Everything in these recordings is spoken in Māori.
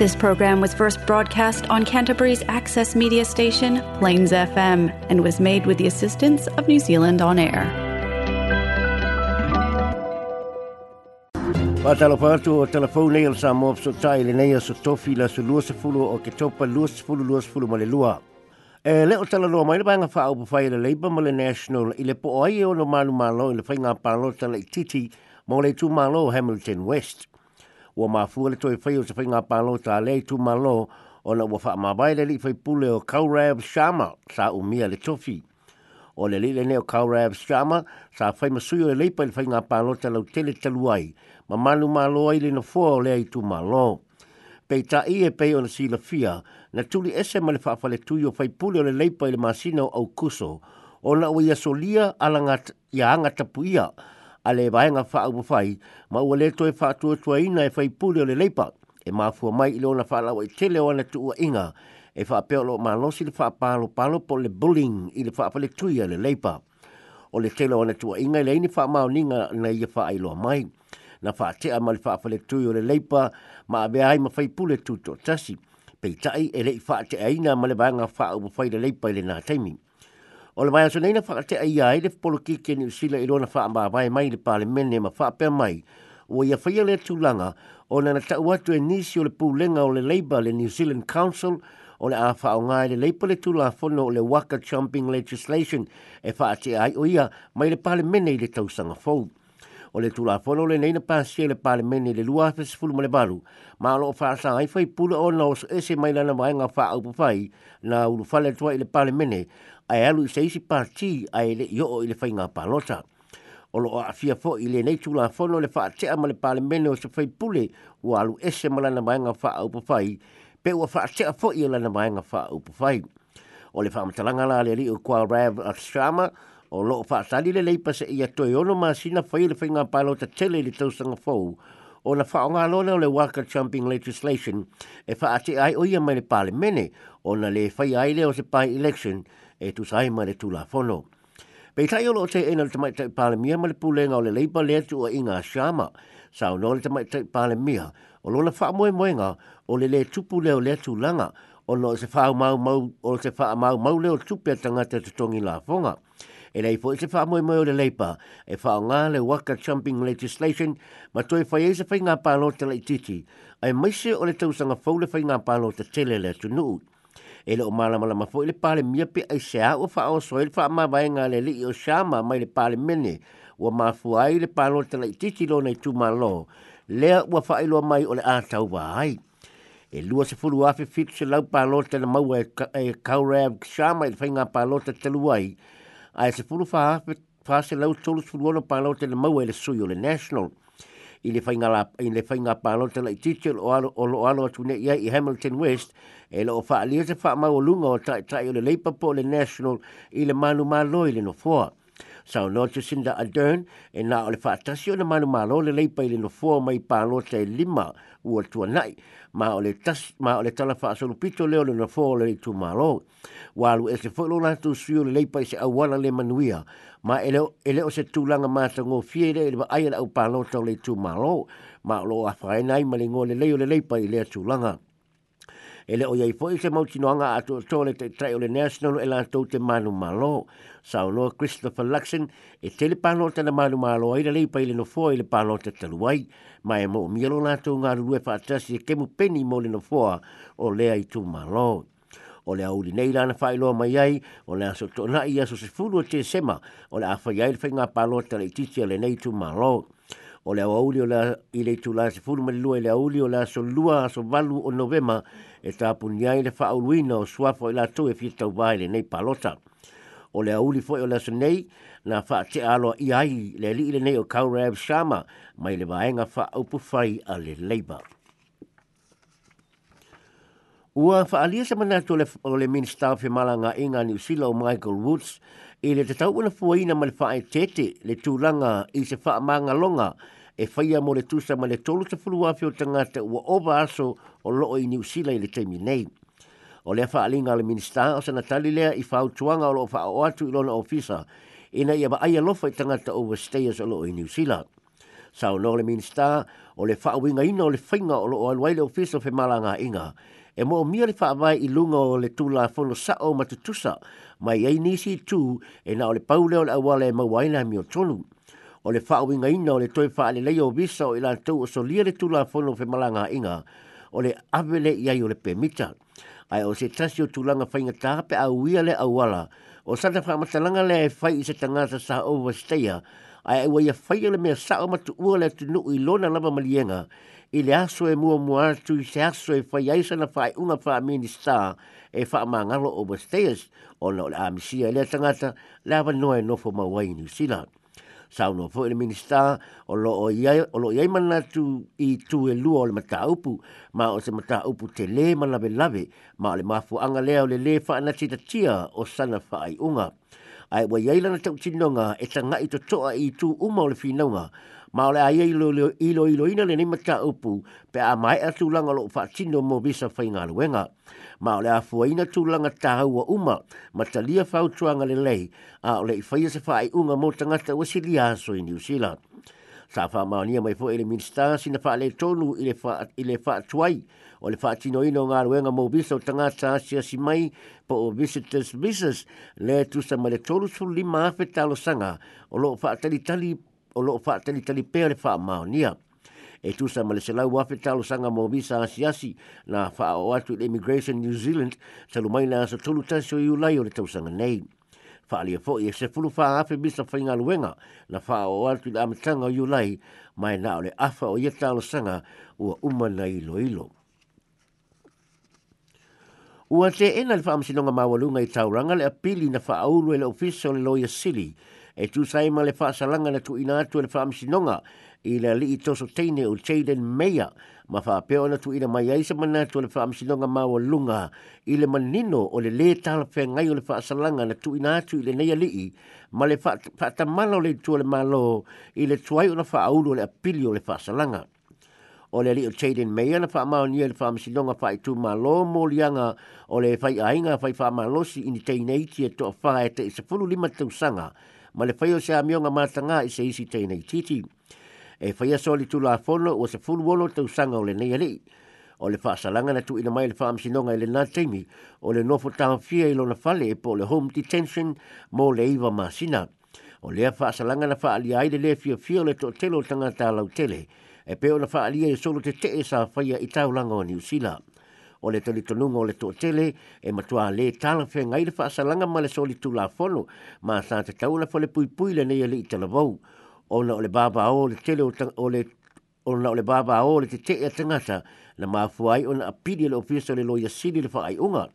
This program was first broadcast on Canterbury's access media station, Plains FM, and was made with the assistance of New Zealand On Air. Patalo patu o telefoni o sa mo so tai le nei so tofi la so lua o ke topa lua sefulu lua sefulu ma le lua. E le o tala loa mai le banga wha au pawhai le Labour ma le National i le po ai e o no malu malo i le whainga palo tala i titi mo le tu malo Hamilton West. ua mafua le toe fai o se whainga pālo le lei tū malo o na ua wha mawai le li fai pule o Kaurav shama sa umia le tofi. O le li le ne o Kaurav shama sa fai masui o le leipa le whainga pālo tā lau tele taluai ai ma manu malo ai le na fua le ai tū malo. Pei tā i e pei o na sila fia na tuli ese ma le whaafale tui o fai pule le le leipa le masina o au kuso o na ua ia solia alangat ia angatapu ia ia ale le vaenga fa au fai ma ua le toi fa tua tua ina e whai pūle o le leipa, e ma māfua mai i leona wha lawa i te ona ana tuua inga, e wha apeolo ma losi le wha pa lo po le bullying i le wha apale tui a le leipa. O le te leo ana tuua inga i le ini wha mao ninga na e ia ai lo mai, na wha atea ma le fa le tui o le leipa, ma be ai ma whai pūle tūtua tasi, pe tai e le fa te atea ina ma le vaenga wha au mawhai le leipa i le na taimi O le mai aso nei na whakate a iai le polo kike ni usila i rona wha amabai mai le pale mene ma whape mai. O ia whaia le tūlanga o nana tau atu e nisi o le pūlenga o le Labour le New Zealand Council o le awha o ngai e le leipa le tūla o le Waka Chomping Legislation e whaate ai o ia mai le pale mene i le tausanga fōu o le tula fono le neina pasia le pale meni le lua hafe sifuru male balu. Ma alo o faa sanga ifai pula o na oso ese mai lana maenga faa au pafai na ulu fale tua i le pale meni a e alu isa isi pati a e le io o i le fai ngā palota. O lo o afia fo i le nei tula fono le faa tea male pale meni o se fai pule o alu ese mai lana maenga faa au pafai pe ua faa tea fo i lana maenga faa au pafai. O le faa matalanga la le li o kwa Rav Ashrama, o lo fa sali le leipa se ia toi ono ma sina fai le fai ngā ta tele le tau sanga fau o na whao ngā lona o le Waka Champing Legislation e wha ate ai o ia mai le pale mene o na le fai ai le se pai election e tu sai mai le tula fono. Pei tai o lo te ena le tamai tai pale mia ma le pulenga o le leipa le tu o inga ngā shama sa o no le tamai tai pale mia o lo na wha moe moe o le le tupu leo lea tu langa o no se wha mau mau o se wha mau mau leo tupia tangata tongi la fonga e lei foi e se fa moi moi le leipa e fa nga le waka jumping legislation ma toi fa ese fa nga palo te le titi ai mai se o le tau sanga fo le fa nga palo te tele le tu nu e le o mala mala ma foi e le pale mia pe ai se a o fa o soil fa ma vai nga le li o shama mai le pale mene o ma fuai le palo te le titi lo nei tu malo lea wa fa ilo mai o le a tau vai e lua se fulu afi fitu se lau palo te le maua e kaurea shama e le fa nga palo te te luai ae se fulu faafe fase lau tolu sefulu ona palao tele maua i le sui o le national i le faigala i le faiga palo te lai tiiti o loalo o loalo atu neʻi ai i hamilton west e loo faaalia se faamaualuga o taʻitaʻi o le leipa po o le national i le malumālo i le nofoa sau no te sinda a dern e na o le fatasi o na manu malo le leipa i le nofua mai pālo te lima ua tua nai ma o le tas ma o le tala fa so pito le o le nofo le tu malo wa lu e se fo lo la tu su le pa se awala le manuia ma ele ele o se tu langa ma ta ngo fiere le ai la u palo to le tu malo ma lo a fa nai ma le ngo le le o le le pa i le tu langa ele o yai foi se mauti noanga a tole te trai ole national e lan tau te manu malo. Sao lo Christopher Luxon e tele pano te na manu malo a ira lei pa ile no foa ile pano te taluai. Ma e mo o mielo na tau ngā rurue pa atasi e kemu peni mo le no foa o lea i tu malo. O le auri nei lana fai loa mai ai, o le aso tona i aso se fulu te sema, o le awha yai le fai ngā pano te le titi le nei tu Malo o le auli o la i le tula se fulu mai lua i le auli o la so lua so valu o novema e ta punia i le fa auluina o suafo i la tu e fita u baile nei palota o le auli foi o la so nei na fa te alo i ai le li i le nei o kaurab sama mai le vaenga fa au pufai a le leiba Ua fa alia se manatu o le minister of Malanga inga ni usila o Michael Woods e le tatau ana fuaina ma le faaetete le tulaga i se longa e faia mo le tusa ma le tolu tafulu afi o tagata ua ova aso o loo i niusila i le taimi nei o lea faaaliga a le minista o se na tali lea i fautuaga o loo faaoo atu i lona ofisa ina ia vaai alofa i tagata overstayers o loo i niusila saunoa o le minista o le faauigaina o le faiga o loo alu ai le ofisa o fe malagaiga e mo mia le faa vai i lunga o le tū la fono sa o matutusa mai ei nisi tū e na o le paule o le awale e mawaina mi o tonu. O le faa winga ina o le toi faa le leo visa o ilan tau o so lia le tū la fono fe malanga inga o le avele i ai o le pemita. Ai o se tasi o tū langa fainga tāpe a uia le awala o sata faa matalanga le e fai i se tangata sa o vasteia ai e waya fai le mea sa o matu ua le tunu i lona lava malienga i le aso e mua mua atu i se aso e fai aisa na fai unga fai minista e fai maangalo o westeas o na le amisia e le tangata le awa noa e nofo mawai i New Zealand. Sao no fo ele minista o lo o iai, o lo iai mana tu i tu e lua o le mata upu ma o se mata upu te le malave lave ma o le mafu anga lea o le le fai na tita tia o sana fai unga. Ai wa iai lana tau tinonga e tanga i to toa i tu uma o le finonga ma ole ai ilo ilo ilo ilo ina le nima cha upu pe a mai a tūlanga lo fa tino mo visa fai le wenga Ma ole a fua ina tūlanga o uma ma ta lia fau tuanga le lei a ole i se asa fai unga mo tangata wasi lia aso i New Zealand. Sa wha maonia mai fua ele minsta sina fa le tonu fa le fa tuai o le wha tino ino ngā wenga mo visa tanga tangata asia si mai po o visitors visas le tusa ma le tolu su lima afe talo sanga o lo wha tali tali o loo faa tali tali pea le faa maonia. E tu sa male selau wafe talo sanga mo visa asiasi na faa o atu le Immigration New Zealand talo mai na asa tolu tansio i ulai o le tausanga nei. Faa lia fo i e se fulu faa afe visa fai ngalu wenga na faa o atu le amitanga i ulai mai na o le afa o ia talo sanga ua umana ilo ilo. Ua te ena le faa masinonga mawalunga i tauranga le apili na faa aulu e le ofiso le loya sili e tu sai ma le fa salanga na tu ina tu e le fa msinonga i le li to so teine o Jaden Meyer ma fa pe ona tu ina mai ai sa tu le fa msinonga ma o lunga i le manino o le le tal fe ngai o le fa salanga na tu ina tu i le nei li ma le fa fa ta le tu le malo i le tuai ona fa au le apili o le fa salanga o le li o Jaden Meyer na fa ma o le fa msinonga fa i tu ma lo mo lianga o le fa ainga fa fa ma lo si ini teine i ti e to fa e te 10 lima tu sanga ma le whaio se amionga mātanga i se isi tēnei titi. E whaia soli tula a whono o se fulu wono tau sanga o le nei ali. O le salanga na tu ina mai le whaamsinonga i le nā teimi, o le nofo tāwhia i lona fale e po le home detention mō le iwa māsina. O lea whaasalanga na whaalia aile le fia fia le tō telo tanga tā lau tele, e peo na whaalia i solo te te e sa whaia i tau o New Zealand o le tali tonunga o le tō tele e matua le tala whea ngai le whaasalanga ma le soli tū la whono ma sa te tauna whale pui pui le nei ali i tala vau. Ona o le baba o le tele o le ona o le baba o le te te e tangata na maafua ai ona apidi le ofisa le loya sili le whaai unga.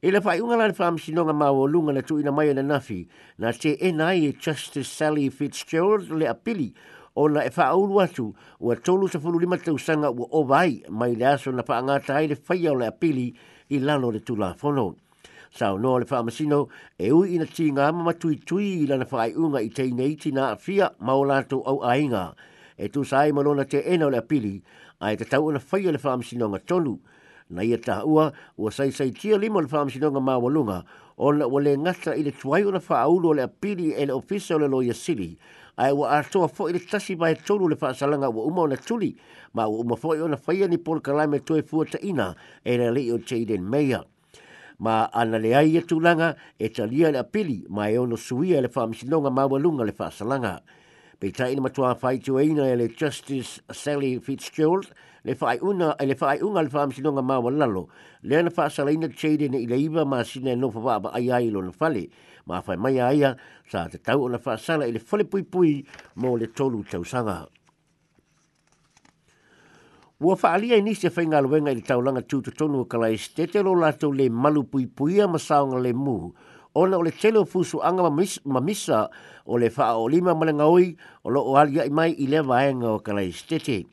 E le whaai unga la le whaam sinonga ma o lunga na tuina mai le nafi na te e nai e Justice Sally Fitzgerald le apili o na e faa uru atu ua tolu sa fulu lima tau sanga ua o vai mai le aso na faa ngata aile faya o le apili i lano le tula fono. Sao noa le faa masino e ui ina ti ngā mama tui tui i lana faa i unga i te ineiti na afia maolato au ainga e tu sai malona te ena o le apili ai te tau ona faya le faa masino ngā tonu na ia taha ua ua sai sai tia lima le faa masino ngā mawalunga ona ua le ngata i le tuai ona faa aulo le apili e le ofisa o le loya sili ai wa atoa fo i le tasi mai tolu le whaasalanga wa umo na tuli, ma wa umo fo i ona whaia ni pol kalai me toi fuata ina e na leo Jaden Mayer. Ma ana le ai e tūlanga e talia le apili ma e ono suia le whaamishinonga ma walunga le whaasalanga. Pei tai ni matua whai tu eina e le Justice Sally Fitzgerald le whai una e le whai unga le whaamishinonga ma walalo. Le ana whaasalaina Jaden e ileiva ma sina e nofa waba ai ai lo na whale. Pei ma fai mai aia sa te tau ona fa sala ile fole pui pui mo le tolu tau sanga Ua wha alia i nisi whainga luenga i le taulanga tūtu tonu o kalai stetelo lātou le malu pui puia masaonga le mu Ona o le telo fusu anga mamisa o le fa o lima malenga oi o lo o alia i mai i le vaenga o te stete.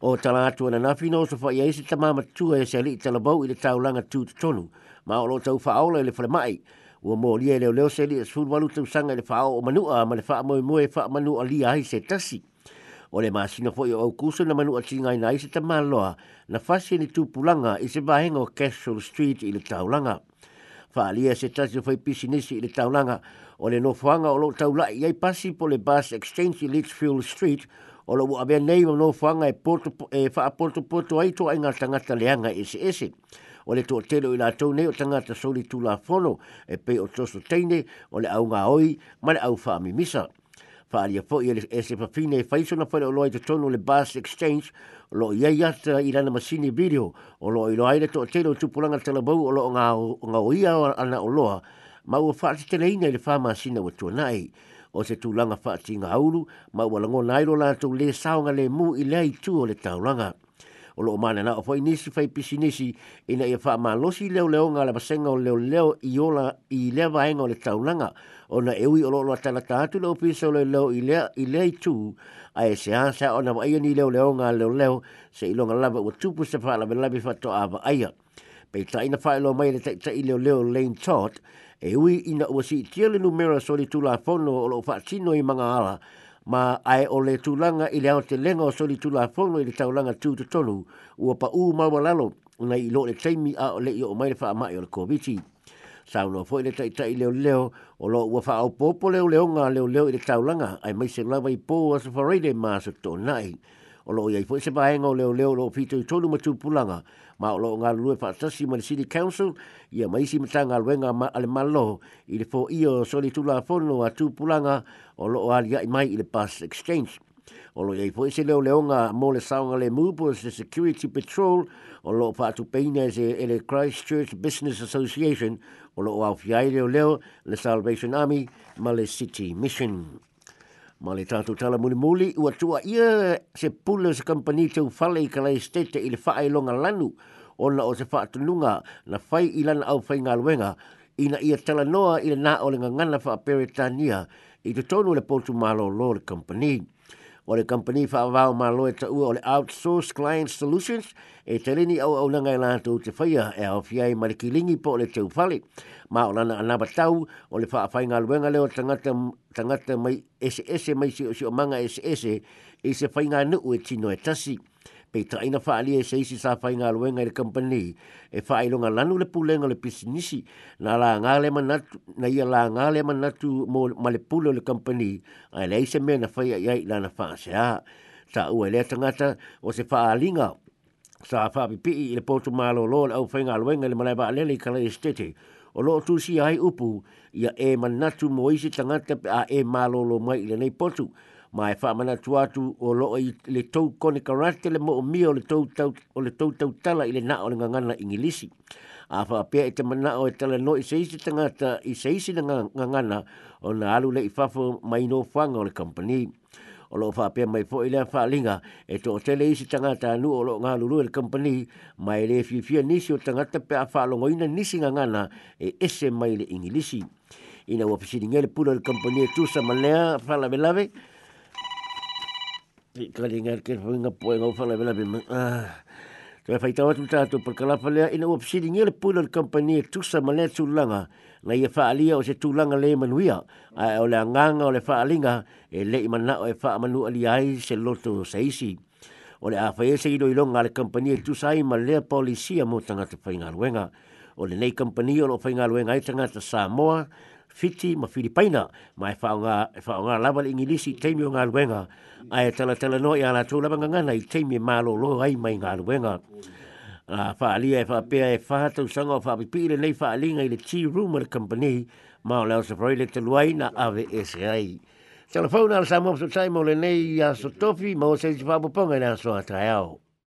O tala atu na nafino so wha ia isi tamama tua e se ali i talabau i le tau langa tonu. Ma o lo tau wha aula i le whale mai o mo lia leo leo se li e sulu walu tau sanga le whao o manua ma le wha moe moe wha li lia hai se tasi. O le maasina fo o au kuso na manua tinga ina i se tamaloa na fasi ni pulanga i se vahenga o Castle Street i le taulanga. Wha lia se tasi o pisi nisi i le taulanga o le nofuanga o lo taula i ai pasi po le bus exchange i Litchfield Street o lo wabea nei wa nofuanga e wha a porto e porto aito a ingatangata leanga i e se ese. ese o le toʻatele i latou nei o tagata solitulafono e pei o toso teine o le auga oi ma le au faamimisa faaalia foʻi e se fafine e faisona foi le oloa i totonu o le bas exchange o loo iai ata i lana masini video o loo iloa ai le toʻatele o tupulaga talabau o loo gaoia ana oloa ma ua faatetelaina i le famasina ua tuanaʻi o se tulaga faatigaulu ma ua lagona ai lo latou lē saoga lēmū i lea itu o le taulaga o loo mana na o foi nisi fai pisi nisi ina ia wha losi leo leo ngā le masenga o leo leo i ola i lea vaenga o le taunanga o na ewi o loo tala tātu leo pisa o leo leo i lea i lea i tū a e se hansa o na waia ni leo leo ngā leo leo se ilonga lava ua tupu se wha lave lave fato a waia pei taina wha ilo mai le tei tei leo leo lane tot e ui ina ua si tia le numera soli tula fono o loo fa tino i manga ala ma ai ole tulanga tūlanga i te lenga o soli tūla whono i le taulanga tū te tonu ua pa ū maua lalo na i lo le teimi a o le i o maile wha o le koviti. Sao no fo ile tai tai leo leo o lo ua fa au pōpo leo leo ngā leo leo i le taulanga ai mai se lawa i pō asa whareide maa sa tō nai. O lo i aifo i se bāenga o leo leo lo pito i tonu ma tūpulanga ma o loo ngalu lue wha tasi ma le City Council ia maisi mata ngā luenga ma ale malo i le fō io soli tula fono a tūpulanga o loo a liai mai i le bus exchange. O loo iai fō se leo leonga mō le saonga le mūpo se security patrol o loo wha atu peina se e le Christchurch Business Association o loo au fiai leo leo le Salvation Army ma le City Mission. Mission. Ma le tātou tala muli muli, ua tua ia se pula se kampani te ufale i kalai stete i le whae longa lanu, o ona o se wha atununga na whai i lana au whai ngā luenga, ina ia tala noa i le nā o le ngangana wha apere i te tonu le pōtu mālo lo le kampani o le company fa vao ma loe ta o le outsource client solutions e te au au langai lātou te whaia e au fiai marikilingi po le teu fale. Ma o lana anaba tau o le faa whainga luenga leo tangata, tangata mai SS mai si o manga SS e se whainga nuu e tino e tasi pe traina fa ali e seisi sa fa inga luenga i le company e fa ai longa lanu le pulenga le pisinisi na la nga le manatu na ia la nga le manatu mo ma le pulo le company a le ise me na fa ia i lana fa se a ta ua le tangata o se fa alinga sa fa pipi i le potu ma lo lo o au fa inga luenga le malaiba alele i kala i o lo tu si ai upu ia e manatu mo isi tangata a e malolo mai i le nei potu potu mai fa mana tu o lo i le tou kone karate le mo o mi o le tou tau o le tou tau tala i le na o le ngangana ingilisi. A fa apea i te mana o e tala no i seisi tangata i seisi na ngangana o na alu le i fafo mai no fanga o le company. O lo fa apea mai fo i lea fa linga e to o tele isi tangata anu o lo ngalulu e le company mai le fifia nisi o tangata pe a fa longoina nisi ngangana e ese mai le ingilisi. Ina wapisini ngele pula le company tu e tusa malea fa lave e kali ngā ke hui ngā poe ngā whala wala me mga. Ah, Kaya whai tawa tu tātou par kalapa lea ina ua pisiri ngā le pūna le kampanie tusa ma lea tūlanga na ia e whaalia o se tūlanga le manuia a e o lea nganga o le whaalinga e le i mana o e wha amanu ali ai se loto saisi. O le a whai e seguido i longa le kampanie tusa ai ma lea polisia mo tangata whai ngā luenga. O le nei kampanie o lo whai ngā luenga i tangata Samoa fiti ma filipaina ma e whaonga, e whaonga lawa le ingilisi teimi o ngā luenga. A e tala tala no i ala tō lawa ngangana i teimi e mālo lo rai mai ngā luenga. A whaalia e whaapea e whaatau sanga o whaapipi le nei whaalinga i le tea room le company ma o leo safari le taluai na ave SAI. Telefona ala sa mwafu sa taimo le nei a sotofi ma o seji whaapoponga i e nga soa